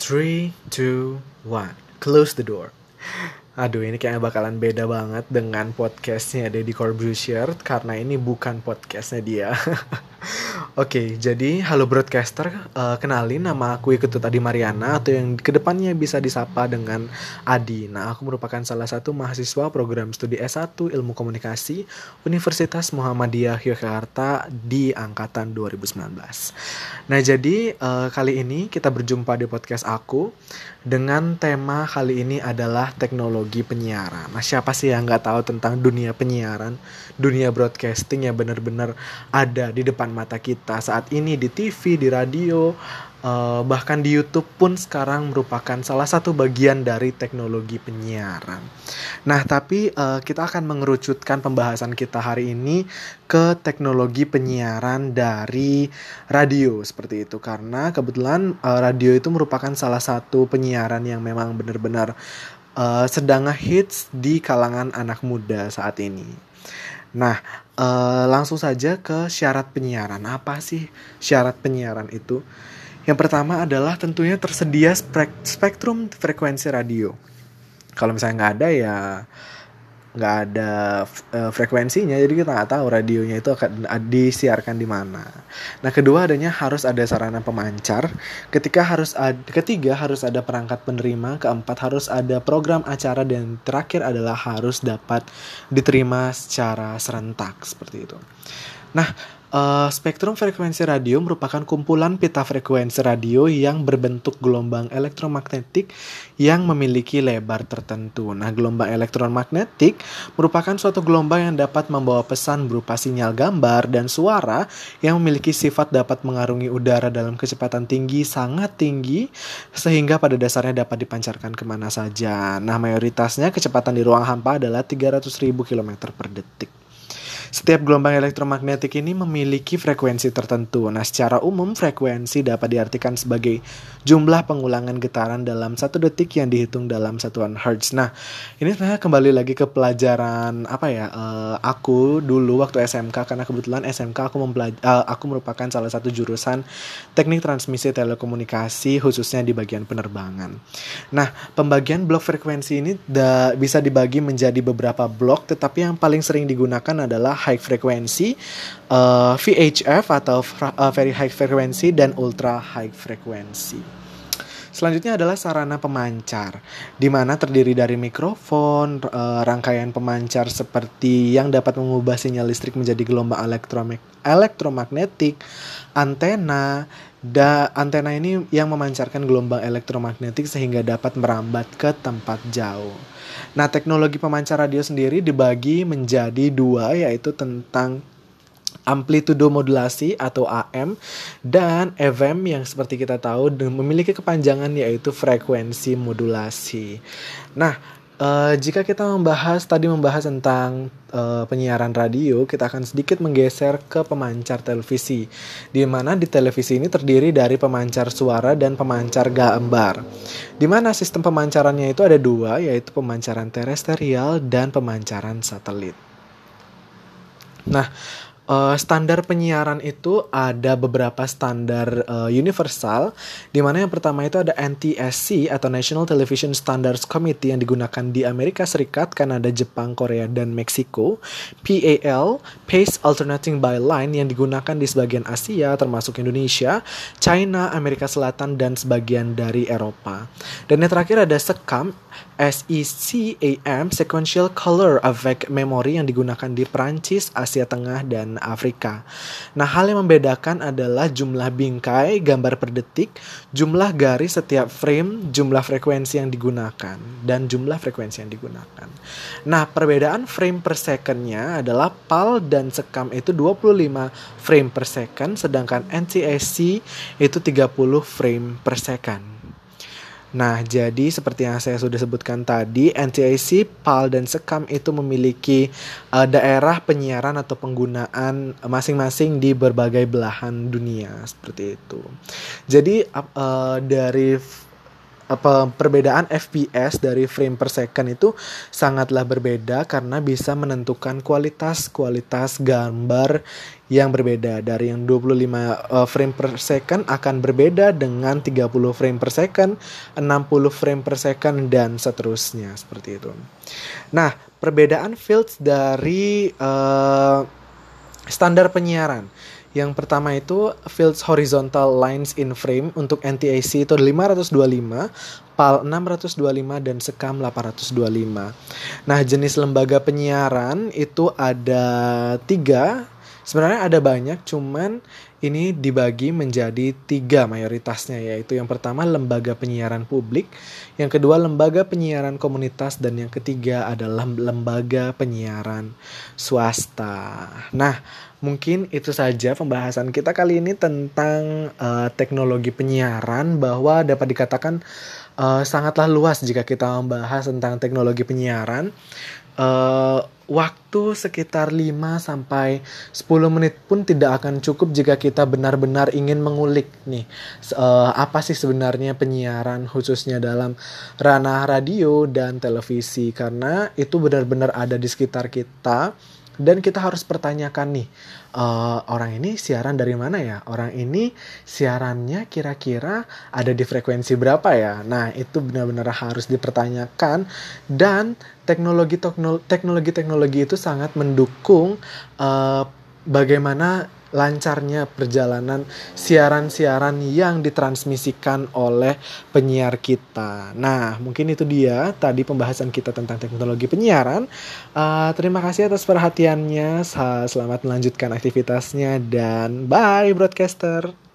Three, two, one. Close the door. Aduh, ini kayaknya bakalan beda banget dengan podcastnya Deddy Corbusier karena ini bukan podcastnya dia. Oke, jadi halo broadcaster, uh, kenalin nama aku Iketut Adi Mariana atau yang ke depannya bisa disapa dengan Adi. Nah, aku merupakan salah satu mahasiswa program studi S1 Ilmu Komunikasi Universitas Muhammadiyah Yogyakarta di angkatan 2019. Nah, jadi uh, kali ini kita berjumpa di podcast aku dengan tema kali ini adalah teknologi penyiaran. Nah, siapa sih yang nggak tahu tentang dunia penyiaran, dunia broadcasting yang benar-benar ada di depan mata kita saat ini di TV, di radio, uh, bahkan di YouTube pun sekarang merupakan salah satu bagian dari teknologi penyiaran. Nah, tapi uh, kita akan mengerucutkan pembahasan kita hari ini ke teknologi penyiaran dari radio seperti itu karena kebetulan uh, radio itu merupakan salah satu penyiaran yang memang benar-benar uh, sedang hits di kalangan anak muda saat ini. Nah, uh, langsung saja ke syarat penyiaran. Apa sih syarat penyiaran itu? Yang pertama adalah tentunya tersedia spektrum frekuensi radio. Kalau misalnya nggak ada ya nggak ada uh, frekuensinya jadi kita nggak tahu radionya itu akan disiarkan di mana. Nah kedua adanya harus ada sarana pemancar. Ketika harus ada, ketiga harus ada perangkat penerima. Keempat harus ada program acara dan terakhir adalah harus dapat diterima secara serentak seperti itu. Nah Uh, spektrum frekuensi radio merupakan kumpulan pita frekuensi radio yang berbentuk gelombang elektromagnetik yang memiliki lebar tertentu. Nah, gelombang elektromagnetik merupakan suatu gelombang yang dapat membawa pesan berupa sinyal gambar dan suara yang memiliki sifat dapat mengarungi udara dalam kecepatan tinggi sangat tinggi sehingga pada dasarnya dapat dipancarkan ke mana saja. Nah, mayoritasnya kecepatan di ruang hampa adalah 300.000 km per detik. Setiap gelombang elektromagnetik ini memiliki frekuensi tertentu. Nah, secara umum frekuensi dapat diartikan sebagai jumlah pengulangan getaran dalam satu detik yang dihitung dalam satuan hertz. Nah, ini sebenarnya kembali lagi ke pelajaran apa ya? Uh, aku dulu waktu SMK karena kebetulan SMK aku uh, aku merupakan salah satu jurusan teknik transmisi telekomunikasi khususnya di bagian penerbangan. Nah, pembagian blok frekuensi ini bisa dibagi menjadi beberapa blok, tetapi yang paling sering digunakan adalah high frequency, uh, VHF atau uh, very high frequency dan ultra high frequency. Selanjutnya adalah sarana pemancar, di mana terdiri dari mikrofon, uh, rangkaian pemancar seperti yang dapat mengubah sinyal listrik menjadi gelombang elektromagnetik, antena, da antena ini yang memancarkan gelombang elektromagnetik sehingga dapat merambat ke tempat jauh. Nah, teknologi pemancar radio sendiri dibagi menjadi dua, yaitu tentang amplitudo modulasi atau AM dan FM yang seperti kita tahu memiliki kepanjangan yaitu frekuensi modulasi. Nah, Uh, jika kita membahas tadi membahas tentang uh, penyiaran radio, kita akan sedikit menggeser ke pemancar televisi. Di mana di televisi ini terdiri dari pemancar suara dan pemancar gambar. Di mana sistem pemancarannya itu ada dua, yaitu pemancaran terestrial dan pemancaran satelit. Nah, uh, standar penyiaran itu ada beberapa standar uh, universal di mana yang pertama itu ada NTSC atau National Television Standards Committee yang digunakan di Amerika Serikat, Kanada, Jepang, Korea dan Meksiko. PAL Pace Alternating by Line yang digunakan di sebagian Asia termasuk Indonesia, China, Amerika Selatan dan sebagian dari Eropa. Dan yang terakhir ada SECAM SECAM Sequential Color Avec Memory yang digunakan di Prancis, Asia Tengah, dan Afrika. Nah, hal yang membedakan adalah jumlah bingkai gambar per detik, jumlah garis setiap frame, jumlah frekuensi yang digunakan, dan jumlah frekuensi yang digunakan. Nah, perbedaan frame per secondnya adalah PAL dan SECAM itu 25 frame per second, sedangkan NTSC itu 30 frame per second. Nah, jadi seperti yang saya sudah sebutkan tadi, NTIC, PAL, dan SEKAM itu memiliki uh, daerah penyiaran atau penggunaan masing-masing di berbagai belahan dunia seperti itu. Jadi uh, dari apa perbedaan FPS dari frame per second itu sangatlah berbeda karena bisa menentukan kualitas-kualitas gambar yang berbeda. Dari yang 25 uh, frame per second akan berbeda dengan 30 frame per second, 60 frame per second dan seterusnya. Seperti itu. Nah, perbedaan fields dari uh, standar penyiaran yang pertama itu fields horizontal lines in frame untuk NTAC itu 525, PAL 625 dan SECAM 825. Nah, jenis lembaga penyiaran itu ada tiga. Sebenarnya ada banyak, cuman ini dibagi menjadi tiga mayoritasnya yaitu yang pertama lembaga penyiaran publik, yang kedua lembaga penyiaran komunitas dan yang ketiga adalah lembaga penyiaran swasta. Nah, Mungkin itu saja pembahasan kita kali ini tentang uh, teknologi penyiaran bahwa dapat dikatakan uh, sangatlah luas jika kita membahas tentang teknologi penyiaran. Uh, waktu sekitar 5 sampai 10 menit pun tidak akan cukup jika kita benar-benar ingin mengulik nih uh, apa sih sebenarnya penyiaran khususnya dalam ranah radio dan televisi. Karena itu benar-benar ada di sekitar kita dan kita harus pertanyakan nih uh, orang ini siaran dari mana ya? Orang ini siarannya kira-kira ada di frekuensi berapa ya? Nah itu benar-benar harus dipertanyakan. Dan teknologi teknologi teknologi itu sangat mendukung uh, bagaimana lancarnya perjalanan siaran-siaran yang ditransmisikan oleh penyiar kita. Nah, mungkin itu dia tadi pembahasan kita tentang teknologi penyiaran. Uh, terima kasih atas perhatiannya. Selamat melanjutkan aktivitasnya dan bye broadcaster.